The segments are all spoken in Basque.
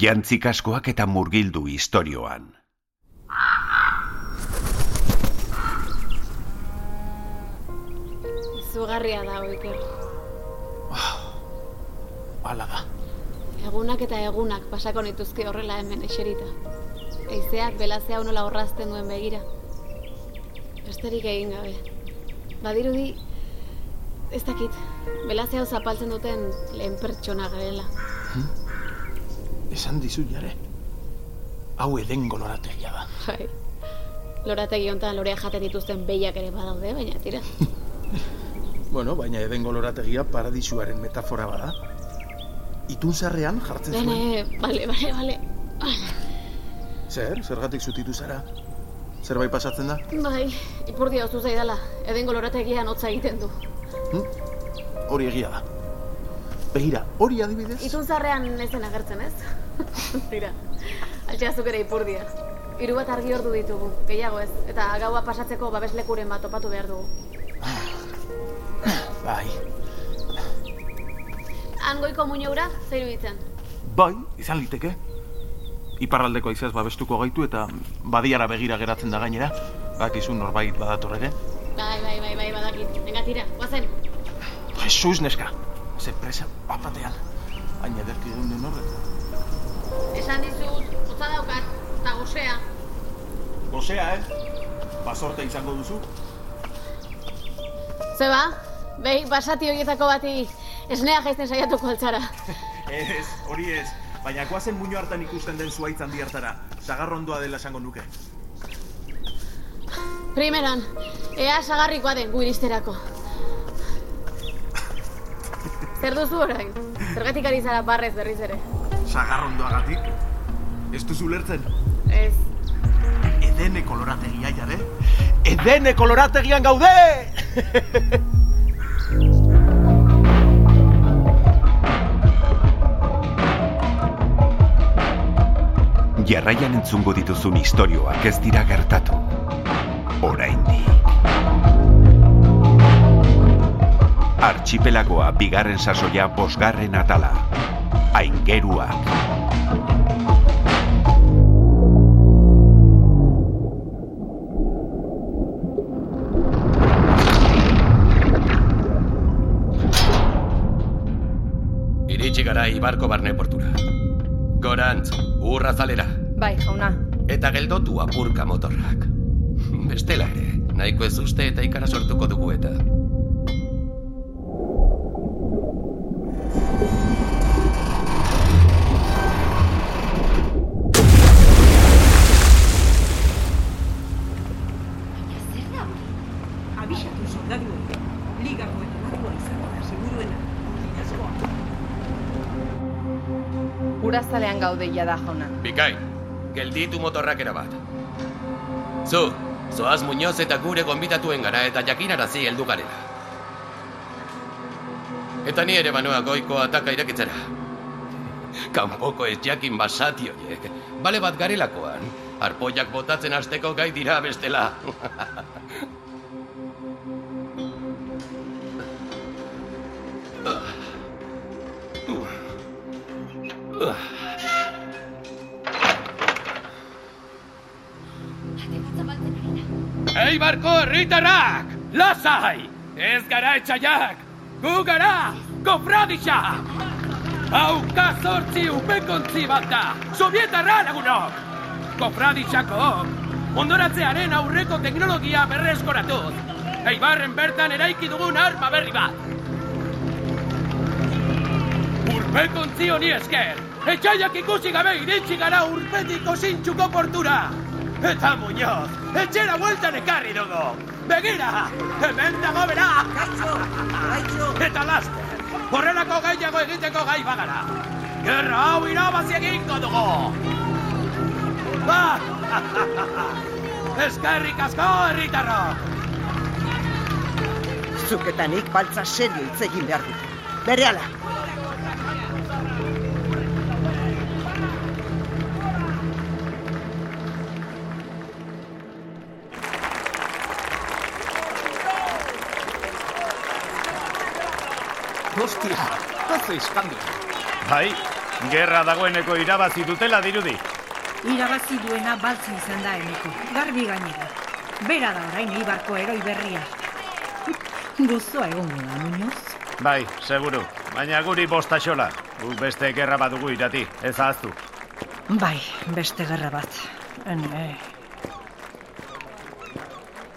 Jantzik askoak eta murgildu istorioan. Zugarria da, Oiker. Hala da. Egunak eta egunak pasako nituzke horrela hemen eserita. Eizeak belazea nola horrazten duen begira. Besterik egin gabe. Badirudi, ez dakit, belazea zapaltzen duten lehen pertsona garela. Esan dizu jare. Hau edengo lorategia da. Bai. Lorategi honetan lorea jaten dituzten behiak ere badaude, baina tira. Bueno, baina edengo lorategia paradisuaren metafora bada. Itunzarrean jartzen zuen. Bene, bale, bale, bale. Zer, zergatik zutitu zara? Zerbait pasatzen da? Bai, ipurdia ozu zaidala. Edengo lorategian hotza egiten du. Hori egia da. Begira, hori adibidez? Itunzarrean ez den agertzen, ez? Tira, altxeazuk ere ipurdia. Hiru bat argi ordu ditugu, gehiago ez, eta gaua pasatzeko babeslekuren bat topatu behar dugu. Bai, Angoiko muñeura, zeiru ditzen. bai, izan liteke. Iparraldeko aizaz babestuko gaitu eta badiara begira geratzen da gainera. Bakizu norbait badator ere. Bai, bai, bai, bai, badakit. Venga, tira, guazen. Jesus, neska. Ze presa bapatean. Hain ederki geunden horrek. Esan dizut, hotza daukat, eta gozea. Gozea, eh? Basorte izango duzu? Zeba, behi, basati horietako bati esnea jaizten saiatuko altzara. Ez, hori ez. Baina goazen muño hartan ikusten den zuaitz handi hartara. Sagarrondoa dela esango nuke. Primeran, ea sagarrikoa den gu iristerako. Zer duzu orain? Zergatik ari zara barrez berriz ere? Sagarrondoagatik? Ez duzu lertzen? Ez, Edene kolorategia jare? Edene kolorategian gaude! Jarraian entzungo dituzun istorioak ez dira gertatu. Oraindik. Archipelagoa bigarren sasoia bosgarren atala. Aingeruak. Iritsi gara Ibarko barne portura. Gorantz, urra zalera. Bai, jauna. Eta geldotu apurka motorrak. Bestela ere, nahiko ez uste eta ikara sortuko dugu eta. Gaude da jauna. Bikain, gelditu motorrak erabat. Zu, zoaz Muñoz eta gure gonbitatuen gara eta jakinarazi heldu garela. Eta ni ere banoa goiko ataka irekitzera. Kanpoko ez jakin basati horiek. Bale bat garelakoan, arpoiak botatzen hasteko gai dira bestela. Ei barko herritarrak! Lasai! Ez gara etxaiak! Gu gara! Gofradisa! Hauka zortzi upekontzi bat da! Sovietarra lagunok! Gofradisako ondoratzearen aurreko teknologia berreskoratuz! Eibarren bertan eraiki dugun arma berri bat! Urpekontzi honi esker! Etxaiak ikusi gabe iritsi gara urpetiko zintxuko portura! Eta Muñoz, etxera bueltan ekarri dugu! Begira! Hemen dago bera! Kaixo, kaixo. Eta laster, horrelako gaiago egiteko gai bagara. Gerra hau irabazi egingo dugu! Ba! Eskerrik asko, herritarrok! Zuk eta nik baltza serio hitz egin behar dut. Berehala. Hace eskandu. Bai, Gerra dagoeneko irabazi dutela dirudi. Irabazi duena baltzen izan da eneko. Garbi gainera. Bera da orain Eibarko eroi berria. Gozoa egongo da, Muñoz. Bai, seguru. Baina guri bosta xola. Guk beste gerra badugu irati, ez ahaztu. Bai, beste gerra bat. Ene,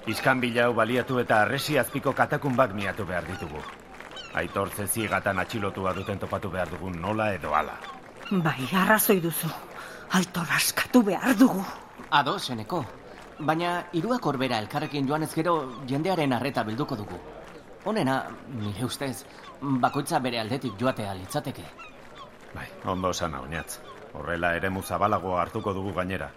Iskan hau baliatu eta arresi azpiko katakunbak miatu behar ditugu. Aitortze ziegatan atxilotua duten topatu behar dugun nola edo ala. bai, arrazoi duzu. Aitor askatu behar dugu. Ado, seneko. Baina hiruak orbera elkarrekin joan ez gero jendearen arreta bilduko dugu. Honena, nire ustez, bakoitza bere aldetik joatea litzateke. Bai, ondo sana oinatz. Horrela ere zabalago hartuko dugu gainera.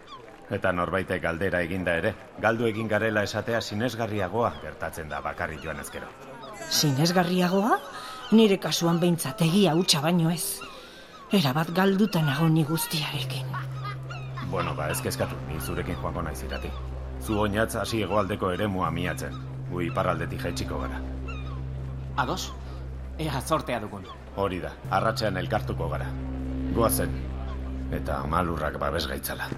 Eta norbaitek galdera eginda ere, galdu egin garela esatea sinesgarriagoa gertatzen da bakarri joan ezkero. Sinesgarriagoa? Nire kasuan behintzat egia hutsa baino ez. Erabat galduta nago ni guztiarekin. Bueno, ba, ez kezkatu, ni zurekin joango naiz irati. Zu oinatz hasi hegoaldeko eremua miatzen. Gu iparraldetik jaitsiko gara. Ados? Ea zortea dugun. Hori da, arratsean elkartuko gara. Goazen. Eta malurrak babes gaitzala.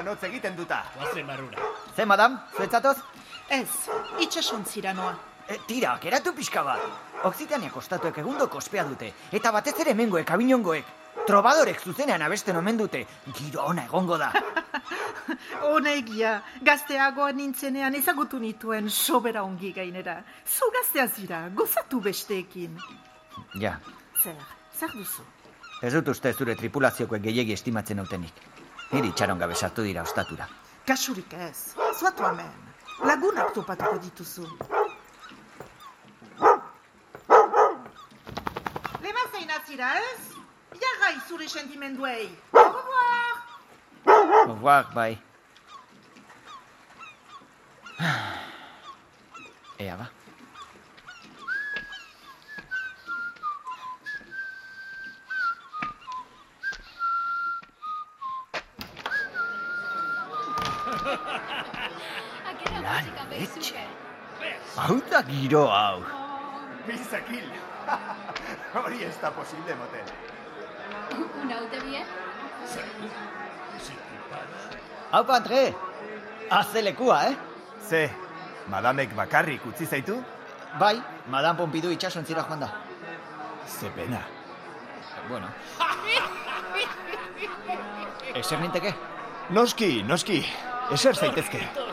Portuan hotz egiten duta. Guazen barrura. Ze, madam, zuetzatoz? Ez, itxasontzira noa. E, tira, geratu pixka bat. Oksitaniak ostatuek egundo kospea dute. Eta batez ere mengoek, abinongoek. Trobadorek zuzenean abesten omen dute. Giro ona egongo da. Hona egia, gazteagoa nintzenean ezagutu nituen sobera ongi gainera. Zu gaztea zira, gozatu besteekin. ja, Zer, zer duzu? ez dut uste zure tripulaziokoek gehiegi estimatzen nautenik. Niri txaron gabe sartu dira ostatura. Kasurik ez, zuatu hemen. Lagunak topatuko dituzu. Lema zein atzira ez? Jagai zure sentimenduei. Au revoir! Guak, bai. Ea ba. La leche. Hau da giro hau. Bizakil. Hori ez da posible motel. ¿Una ute bien? Hau, Andre! Haze lekua, eh? Ze, madamek bakarrik utzi zaitu? Bai, madam Pompidou itxasontzira joan da. Ze pena. Bueno. Eser ninteke? Noski, noski. Eser zaitezke.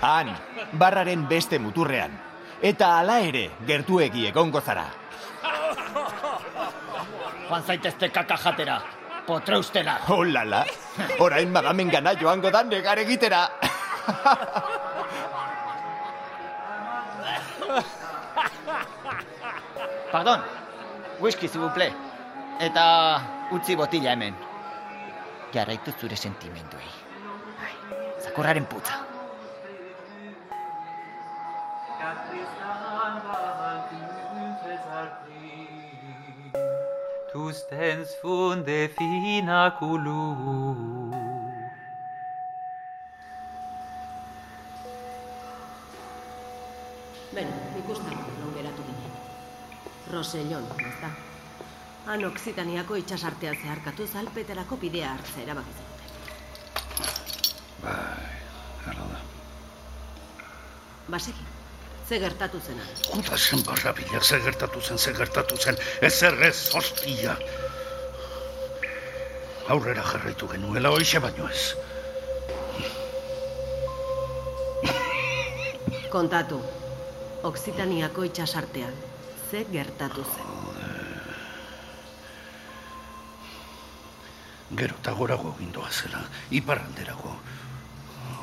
Han, barraren beste muturrean. Eta hala ere, gertuegi egongo zara. Joan zaitezte kaka jatera. Potreustela. Oh, lala. Orain madamen gana joango da negar egitera. Pardon, whisky zibuple. Eta utzi botila hemen. Jarraitu zure sentimenduei. Zakurraren putza. Tu stens funde fina culu. Beno, ikusten non geratu ginen. Rosellon, ez da? Han Oksitaniako itxasartea zeharkatu zalpeterako bidea hartzea erabaki zuten. Bai, hala da. Baseki, ze gertatu zena. Kuta zen barrabila, ze gertatu zen, ze gertatu zen, ez hostia. Aurrera jarraitu genuela, hoixe baino ez. Kontatu, Oksitaniako itxasartean, ze gertatu zen. Gero eta gorago gindoa zela, iparranderago.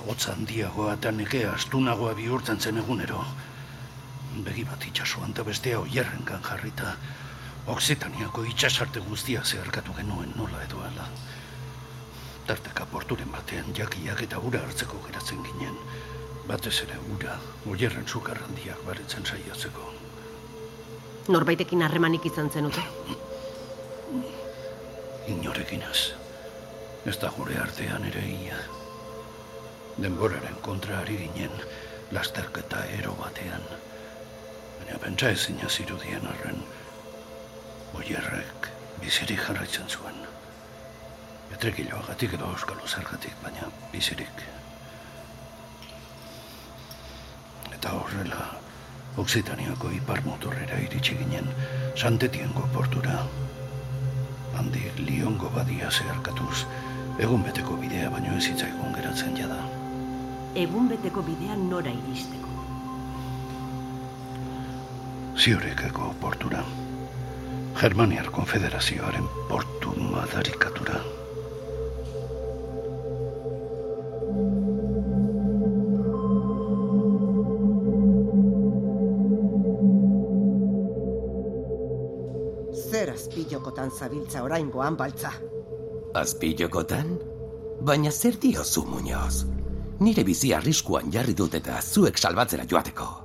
Hotz handiagoa eta nekea astunagoa bihurtzen zen egunero. Begi bat itxasuan eta bestea oierrenkan jarrita. Oksitaniako itxasarte guztia zeharkatu genuen nola edo ala. Tarteka porturen batean jakiak eta ura hartzeko geratzen ginen. Batez ere ura, oierren sukarrandiak baretzen saiatzeko. Norbaitekin harremanik izan zenute? inorekin ez. Ez da gure artean ere ia. Denboraren kontra ari ginen, lasterketa ero batean. Baina pentsa ezin zirudien arren, oierrek bizirik jarraitzen zuen. Etrekiloagatik edo euskalo zergatik, baina bizirik. Eta horrela, Oksitaniako ipar motorrera iritsi ginen, santetiengo portura. Handik liongo badia zeharkatuz, egun beteko bidea baino ez geratzen jada. Egun beteko bidean nora iristeko. Ziorekeko portura. Germaniar Konfederazioaren portu madarikatura. Zer azpilokotan zabiltza oraingoan baltza. Azpilokotan? Baina zer diozu, Muñoz? Nire bizi arriskuan jarri dut eta zuek salbatzera joateko.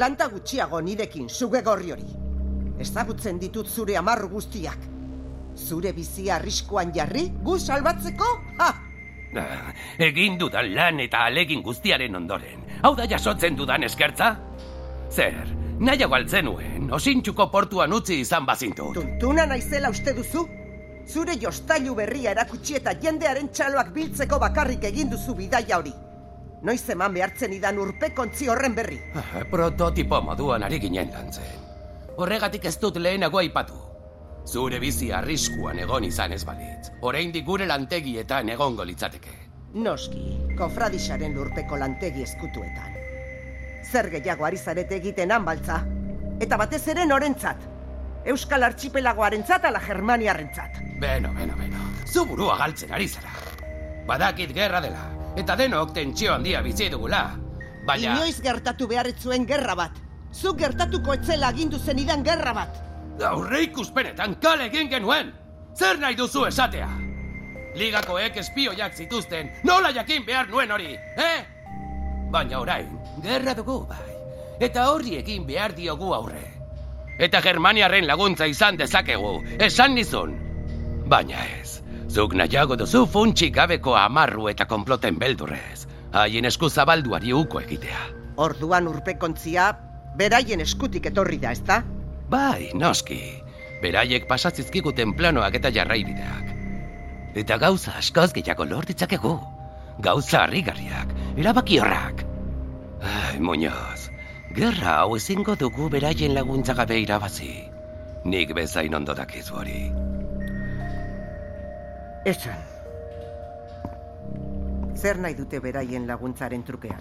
Planta gutxiago nirekin zuge gorri hori. Ezagutzen ditut zure amarru guztiak. Zure bizi arriskuan jarri gu salbatzeko? Ha! Ah, egin dudan lan eta alegin guztiaren ondoren. Hau da jasotzen dudan eskertza? Zer, nahiago altzenuen, osintxuko portuan utzi izan bazintut. Tuntuna naizela uste duzu? Zure jostailu berria erakutsi eta jendearen txaloak biltzeko bakarrik egin duzu bidaia hori. Noiz eman behartzen idan urpekontzi horren berri. Ah, Prototipo moduan ari ginen lantzen. Horregatik ez dut lehenago aipatu. Zure bizi arriskuan egon izan ez balitz. Oraindik gure lantegietan egongo litzateke. Noski, kofradisaren lurpeko lantegi eskutuetan. Zer gehiago ari zarete egiten hanbaltza. Eta batez ere norentzat. Euskal Archipelagoarentzat ala Germaniarrentzat. Beno, beno, beno. Zu burua galtzen ari zara. Badakit gerra dela. Eta denok tentsio handia bizi dugula. Baina... Inoiz gertatu beharretzuen gerra bat. Zu gertatuko etzela agindu zenidan gerra bat. Aurre ikuspenetan kale egin genuen! Zer nahi duzu esatea? Ligakoek espioiak zituzten, nola jakin behar nuen hori, eh? Baina orain, gerra dugu bai. Eta horri egin behar diogu aurre. Eta Germaniarren laguntza izan dezakegu, esan nizun. Baina ez, zuk nahiago duzu funtxik gabeko amarru eta konploten beldurrez. Haien esku zabalduari uko egitea. Orduan urpekontzia, beraien eskutik etorri da, ezta? Bai, noski. Beraiek pasatzizkiguten planoak eta jarraibideak. Eta gauza askoz gehiago lortitzakegu. Gauza harrigarriak, erabaki horrak. Ai, Muñoz, gerra hau ezingo dugu beraien laguntza gabe irabazi. Nik bezain ondo dakizu hori. Esan. Zer nahi dute beraien laguntzaren trukean?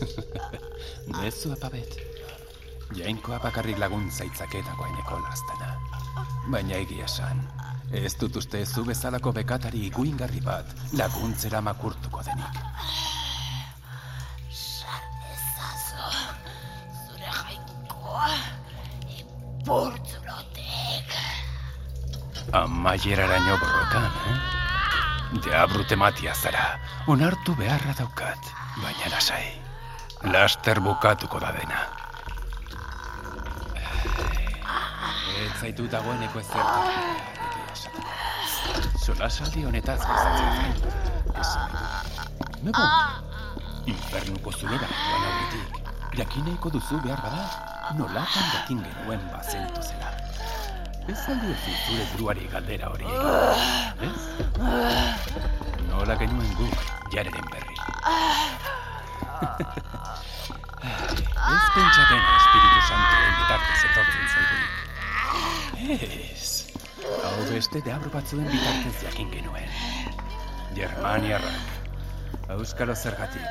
Bezu apabet. Jainkoa bakarrik laguntza itzaketako aineko lastana. Baina egia esan, ez dut uste zu bezalako bekatari iguingarri bat laguntzera makurtuko denik. Ezazu, zure jainkoa, ipurtzulotek. Amaieraraino borrokan, eh? Deabru tematia zara, onartu beharra daukat, baina lasai. Laster bukatuko da dena. Ez zaitu dagoeneko ez zertu. Zola saldi honetaz gozatzen edo. Nebo, infernuko zurera joan aurretik. Jakineiko duzu behar bada, nolatan jakin genuen bazentu zela. Ez aldi ez zure buruari galdera hori. Ez? Nola genuen guk, jareren berri. Ez pentsaten Espiritu Santoren bitartez etortzen zaigu. Ez. Hau beste deabro batzuen bitartez jakin genuen. Germaniarrak. Euskalo zergatik.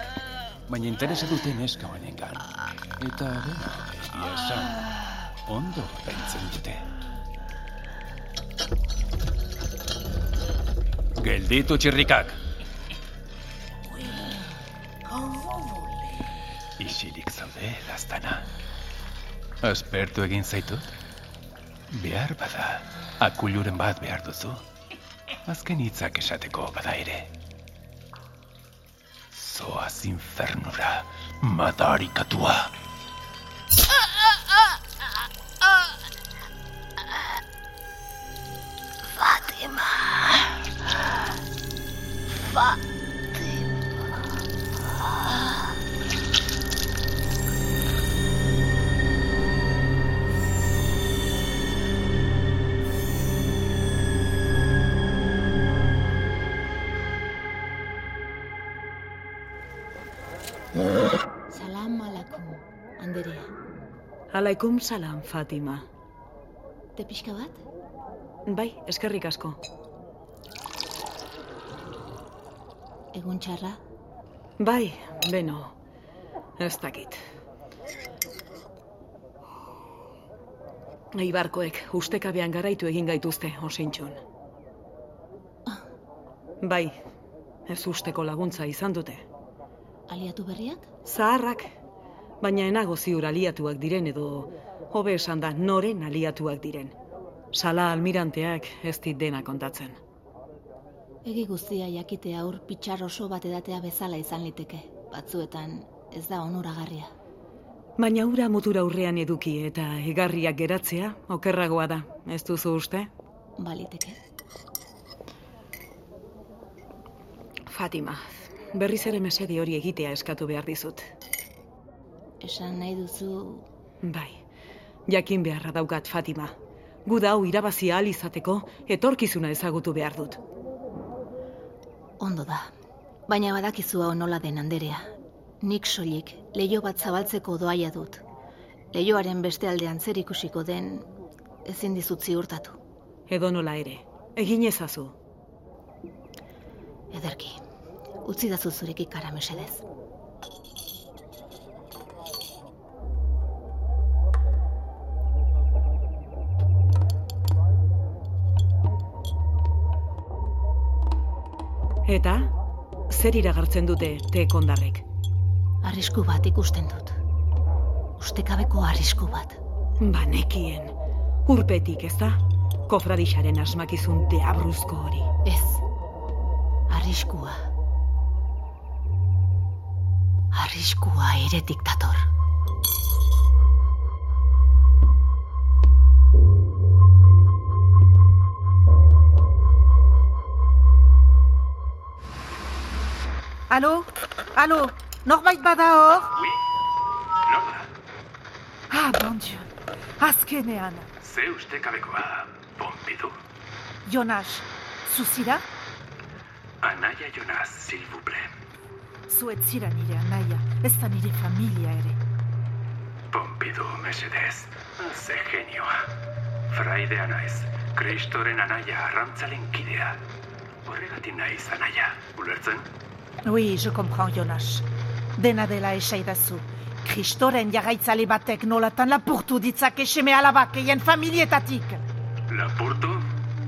Baina interesa duten eska honengan. Eta, bueno, egia esan, ondo pentzen dute. Gelditu txirrikak. Isilik zaude, gaztana. Aspertu egin zaitut? Behar bada, akuluren bat behar duzu. Azken hitzak esateko bada ere. Zoaz infernura, madarikatua. Alaikum salam, Fatima. Te pixka bat? Bai, eskerrik asko. Egun txarra? Bai, beno, ez dakit. Eibarkoek ustekabean garaitu egin gaituzte, osintxun. Bai, ez usteko laguntza izan dute. Aliatu berriak? Zaharrak, baina enago ziur aliatuak diren edo hobe esan da noren aliatuak diren. Sala almiranteak ez dit dena kontatzen. Egi guztia jakite aur pitxar oso bat edatea bezala izan liteke. Batzuetan ez da onuragarria. Baina ura mutura aurrean eduki eta egarriak geratzea okerragoa da, ez duzu uste? Baliteke. Fatima, berriz ere mesedi hori egitea eskatu behar dizut. Esan nahi duzu... Bai, jakin beharra daukat Fatima. Gu da hau irabazi ahal izateko etorkizuna ezagutu behar dut. Ondo da. Baina badakizu hau nola den anderea. Nik soilik leio bat zabaltzeko doaia dut. Leioaren beste aldean zer ikusiko den ezin dizut ziurtatu. Edo nola ere, egin ezazu. Ederki, utzi dazu zurek ikara mesedez. Eta, zer iragartzen dute te kondarrek? Arrisku bat ikusten dut. Ustekabeko arrisku bat. Banekien, urpetik ez da? Kofradixaren asmakizun deabruzko hori. Ez, arriskua. Arriskua eretik dator. Alo? Alo? Norbait bada hor? Oui? Nola? Ah, bon dieu. Azkenean. Ze ustekabekoa, Pompidu? Jonas, zuzira? Anaia Jonas, s'il vous plaît. Zuet zira nire anaia, ez da nire familia ere. Pompidu, mesedez. Ze genioa. Fraidea naiz. Kristoren anaia arrantzalen kidea. Horregatik naiz anaia. Ulertzen? Oui, je comprends, Jonas. Dena dela esaidazu. Kristoren jarraitzale batek nolatan lapurtu ditzake seme alabak eien familietatik. Lapurtu?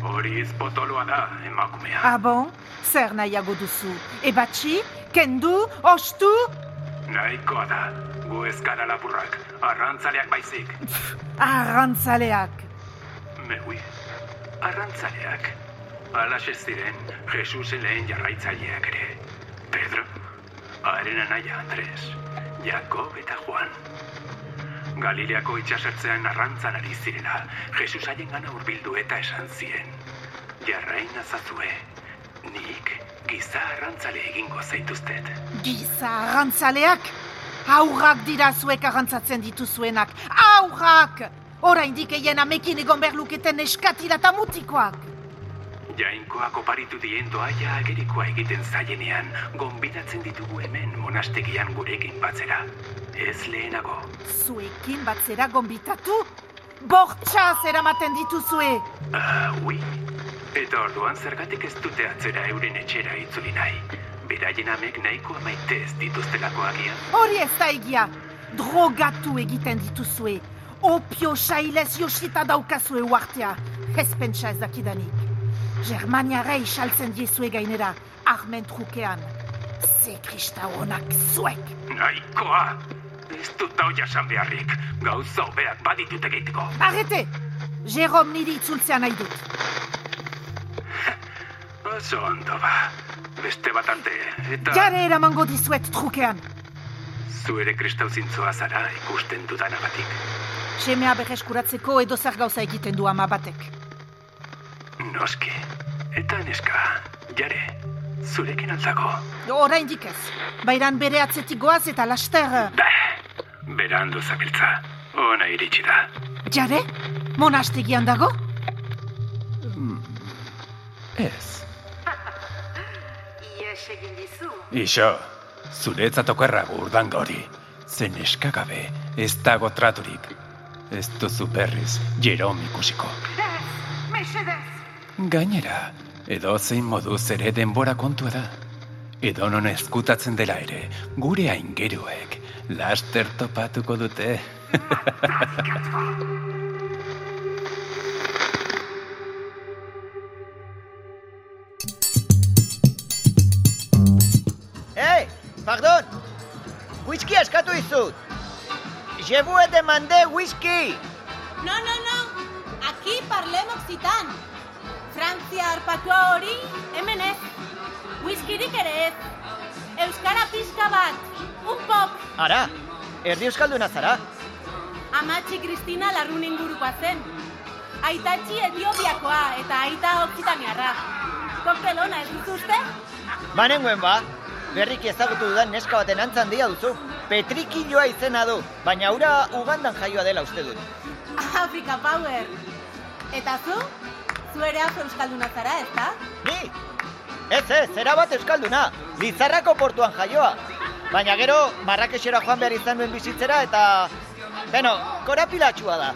Hori izpotoloa da, emakumea. Ah bon? Zer nahiago duzu? Ebatxi? Kendu? Ostu? Nahikoa da. Gu ez gara lapurrak. Arrantzaleak baizik. Arrantzaleak. Meui. Arrantzaleak. Alaxe ziren, Jesusen lehen jarraitzaileak ere. Pedro, haren anaia Andres, Jakob eta Juan. Galileako itxasertzean arrantzan ari zirela, Jesus haien gana urbildu eta esan zien. Jarrain azazue, nik giza arrantzale egingo zaituztet. Giza arrantzaleak? Aurrak dira zuek arrantzatzen dituzuenak. Aurrak! Oraindik eien amekin egon berluketen eskatira eta mutikoak. Jainkoak oparitu dien doaia agerikoa egiten zaienean, gonbidatzen ditugu hemen monastegian gurekin batzera. Ez lehenago. Zuekin batzera gonbitatu? Bortxaz eramaten dituzue! Ah, ui. Eta orduan zergatik ez dute atzera euren etxera itzuli nahi. Beraien amek nahiko maite ez dituztelako agian. Hori ez da egia! Drogatu egiten dituzue. Opio sailez josita daukazue uartea. Ez pentsa ez dakidanik. Germaniara isaltzen diezue gainera, armen trukean. Ze krista honak zuek! Nahikoa! Ez dut dau jasan beharrik. Gauza hobeak baditut egiteko. Arrete! Jerome niri itzultzea nahi dut. Oso ondo ba. Beste bat arte, eta... Jare eramango dizuet trukean. Zu ere kristau zintzoa zara ikusten dudanagatik. Semea berreskuratzeko edo zer gauza egiten du ama batek. Noski. Eta neska, jare, zurekin aldago. Oraindik ez. Bairan bere atzetik goaz eta laster... Berandu zabiltza. Ona iritsi da. Jare? Monastegian dago? Ez. Ies egin dizu. Ixo, zuretzat okerrago urdan hori. Zen eskagabe, ez dago traturik. Ez duzu berriz, Jerome ikusiko. Mesedez. Gainera, edo zein moduz ere denbora kontua da. Edo non ezkutatzen dela ere, gure aingeruek, laster topatuko dute. Hey, pardon! Whisky askatu izut! Je vous ai demandé whisky! No, no, no. Aquí parlem occitan. Frantzia arpatua hori, hemen ez. Whiskyrik ere ez. Euskara pixka bat. Un pok. Ara, erdi euskalduna zara? Amatxi Kristina larrun ingurukoa zen. Aitatxi Etiopiakoa eta aita okzitaniarra. Koktelona ez duzu uste? Banengoen ba, berriki ezagutu dudan neska baten antzan dia duzu. Petrikilloa izena du, baina ura Ugandan jaioa dela uste dut. Afrika Power. Eta zu? Zu ere afro euskalduna zara, ez da? Ni? Ez ez, zera bat euskalduna, Lizarrako portuan jaioa. Baina gero, Marrakexera joan behar izan duen bizitzera eta... Beno, korapilatxua da.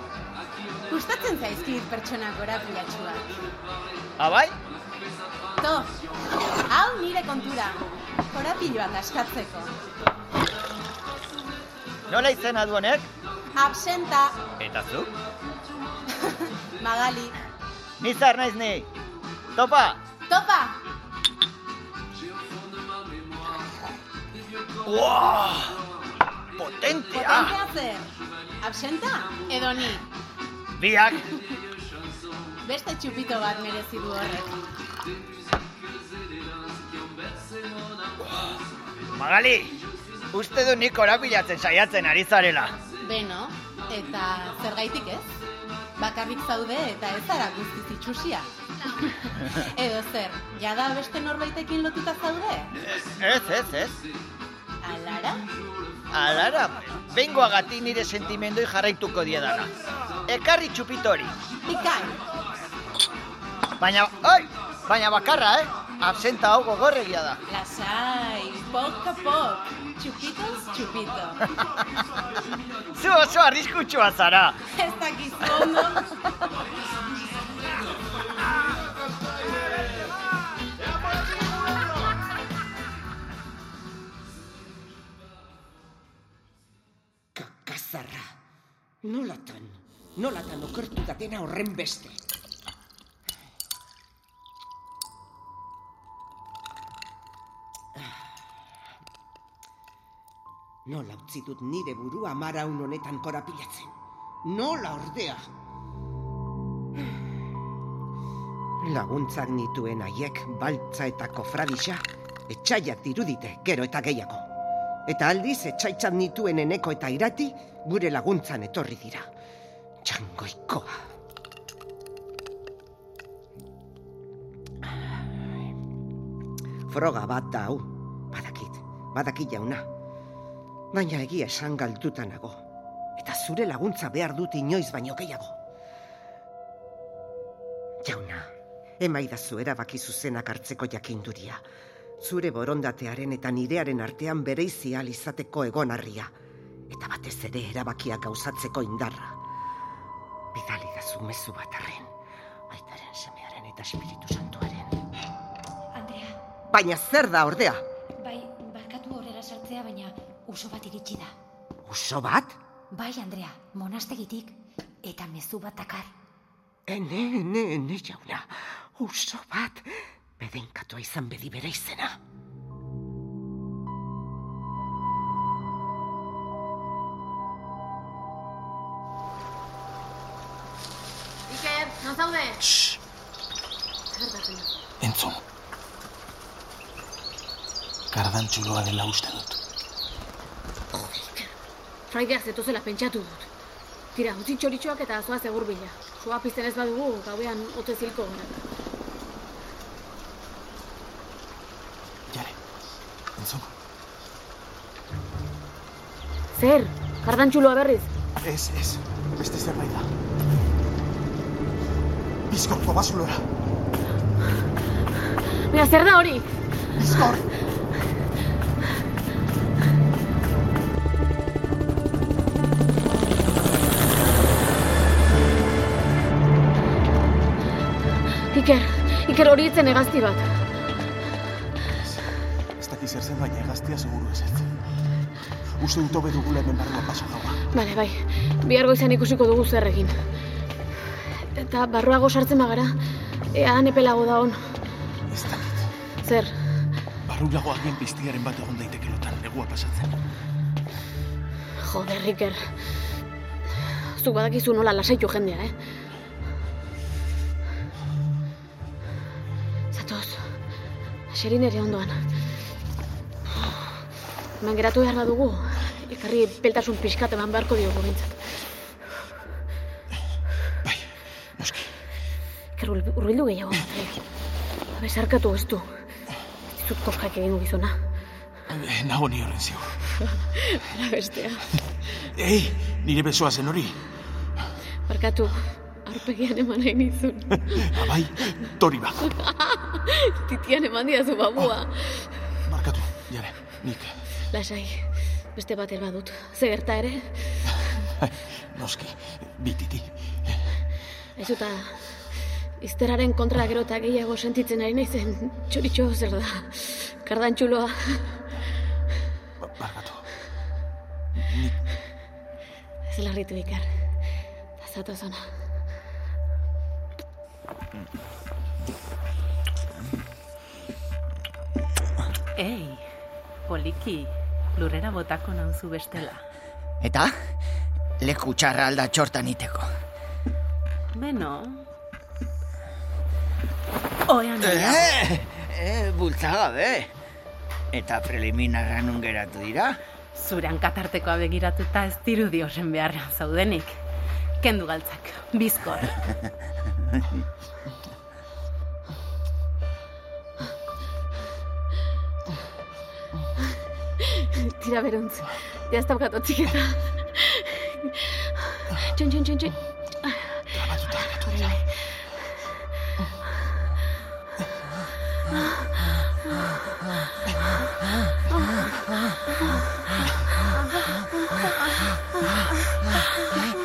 Gustatzen zaizkit pertsona korapilatxuak. Abai? To, hau nire kontura. Korapiloak askatzeko. Nola izena du honek? Absenta, Eta zu? Magali. Nizar naiz ni. Topa! Topa! Wow! Potentea! Potentea zer? Absenta? Edo ni? Biak! Beste txupito bat merezi du horrek. Magali, uste du nik korapilatzen saiatzen ari zarela. Beno, eta zergaitik ez? Bakarrik zaude eta ez zara guztiz itxusia. Edo zer, jada beste norbaitekin lotuta zaude? Ez, ez, ez. Alara? Alara, bengoagatik nire sentimendoi jarraituko diedana. Ekarri txupitori. Bikain. Baina, oi, baina bakarra, eh? Absenta hau gogorregia da. Lasai, poc a poc. Txupitos, txupito. Zu oso arriskutsua zara. Ez dakizu ondo. Kakazarra. Nolatan, nolatan okertu da dena horren beste. Nola utzi dut nire burua maraun honetan korapilatzen. Nola ordea? Laguntzak nituen haiek baltza eta kofradisa, etxaiak dirudite, gero eta gehiago. Eta aldiz, etxaitzat nituen eneko eta irati, gure laguntzan etorri dira. Txangoikoa. Froga bat da hau, badakit, badakit jauna. Baina egia esan galduta nago. Eta zure laguntza behar dut inoiz baino gehiago. Jauna, emaidazu erabaki zuzenak hartzeko jakinduria. Zure borondatearen eta nirearen artean bereizi ahal izateko egonarria. Eta batez ere erabakiak gauzatzeko indarra. Bidali dazu mezu bat arren. Aitaren semearen eta espiritu santuaren. Andrea, Baina zer da ordea? bai, barkatu horrela sartzea, baina uso bat iritsi da. Uso bat? Bai, Andrea, monastegitik, eta mezu bat dakar. Eh, ene, ene, ene, jauna, uso bat, bedenkatu izan bedi bere izena. Iker, non zaude? Entzun. Kardan txuloa dela uste dut. Frankia zetozela pentsatu dut. Tira, utzi txoritxoak eta azoa segur bila. Sua pizten ez badugu, gauean ote zilko Jare, entzun. Zer, kardantxuloa berriz? Ez, ez, beste zerbait da. Bizkorko basulora. Mira, zer da hori? Bizkor! Iker hori itzen egazti bat. Ez dakiz erzen baina egaztia seguru ez ez. Uste dut hobe dugula hemen barruan paso gaua. Bale, bai. Biargo izan ikusiko dugu zerrekin. Eta barruago sartzen bagara, ean epelago da hon. Ez dakit. Zer? Barruago agien piztiaren bat egon daiteke lotan, negua pasatzen. Joder, Iker. Zuk badakizu nola lasaitu jendea, eh? txerin ere ondoan. Hemen geratu behar badugu, ekarri peltasun pixkat eman beharko diogu bintzat. Bai, noski. Ekar urbildu gehiago, Patria. Habe, zarkatu ez du. Ez dut koskak egin ugizona. Eh, nago ni horren ziur. Ara bestea. Ei, nire besoa zen hori. Barkatu. Arpegian eman nahi nizun. Abai, tori bat. Titian eman diazu babua. Oh, markatu, jare, nik. Lasai, beste bat badut. Ze gerta ere? Noski, bititi. Aizuta, ah, izteraren kontra gero eta gehiago sentitzen ari naizen. Txoritxo zer da, kardan txuloa. Barkatu. Ba, nik... Ez larritu ikar. Zatoz ona. Ei, poliki, lurrera botako nauzu bestela. Eta? Leku txarra alda txortan iteko. Beno. Oean eh, eh, eh e, bultzaga. Eta preliminarra nun geratu dira? Zuran katartekoa begiratuta ez dirudi horren beharra zaudenik. Kendu galtzak, bizkor. Tira, Veronzo, ti ha staccato tichetta. Giun, giun, giun, giun. Tramato, tramato, tramato. Ah.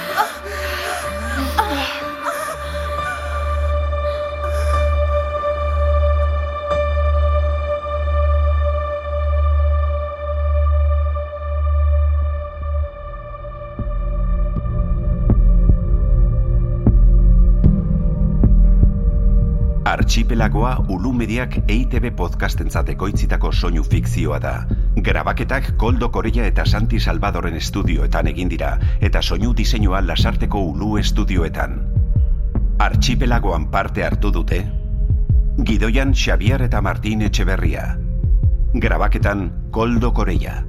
archipelagoa ulumediak EITB podcastentzateko itzitako soinu fikzioa da. Grabaketak Koldo Korea eta Santi Salvadoren estudioetan egin dira, eta soinu diseinua lasarteko ulu estudioetan. Archipelagoan parte hartu dute, gidoian Xavier eta Martin Etxeberria. Grabaketan Koldo Korea.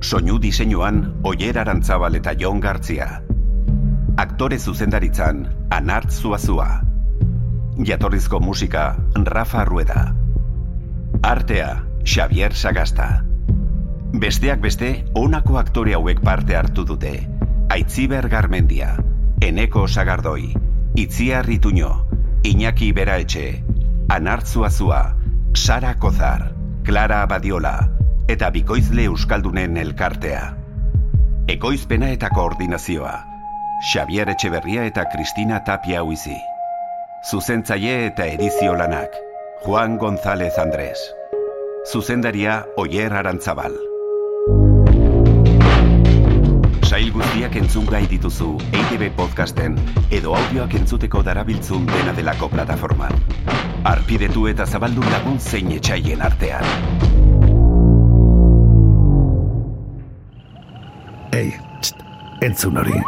Soinu diseinuan Oier Arantzabal eta Jon Gartzia. Aktore zuzendaritzan Anart Zuazua. Jatorrizko musika, Rafa Rueda. Artea, Xavier Sagasta. Besteak beste, honako aktore hauek parte hartu dute. Aitziber Garmendia, Eneko Sagardoi, Itziar Rituño, Iñaki Beraetxe, Anartzuazua, Sara Kozar, Clara Abadiola, eta Bikoizle Euskaldunen Elkartea. Ekoizpena eta koordinazioa, Xavier Etxeberria eta Kristina Tapia Huizi. Zuzentzaile eta edizio lanak, Juan González Andrés. Zuzendaria Oyer Arantzabal. Sail guztiak entzun gai dituzu EITB podcasten edo audioak entzuteko darabiltzun dena delako plataforma. Arpidetu eta zabaldu lagun zein etxaien artean. Ei, txt, entzun hori.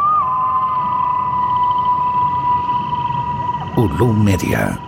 Ulu Media.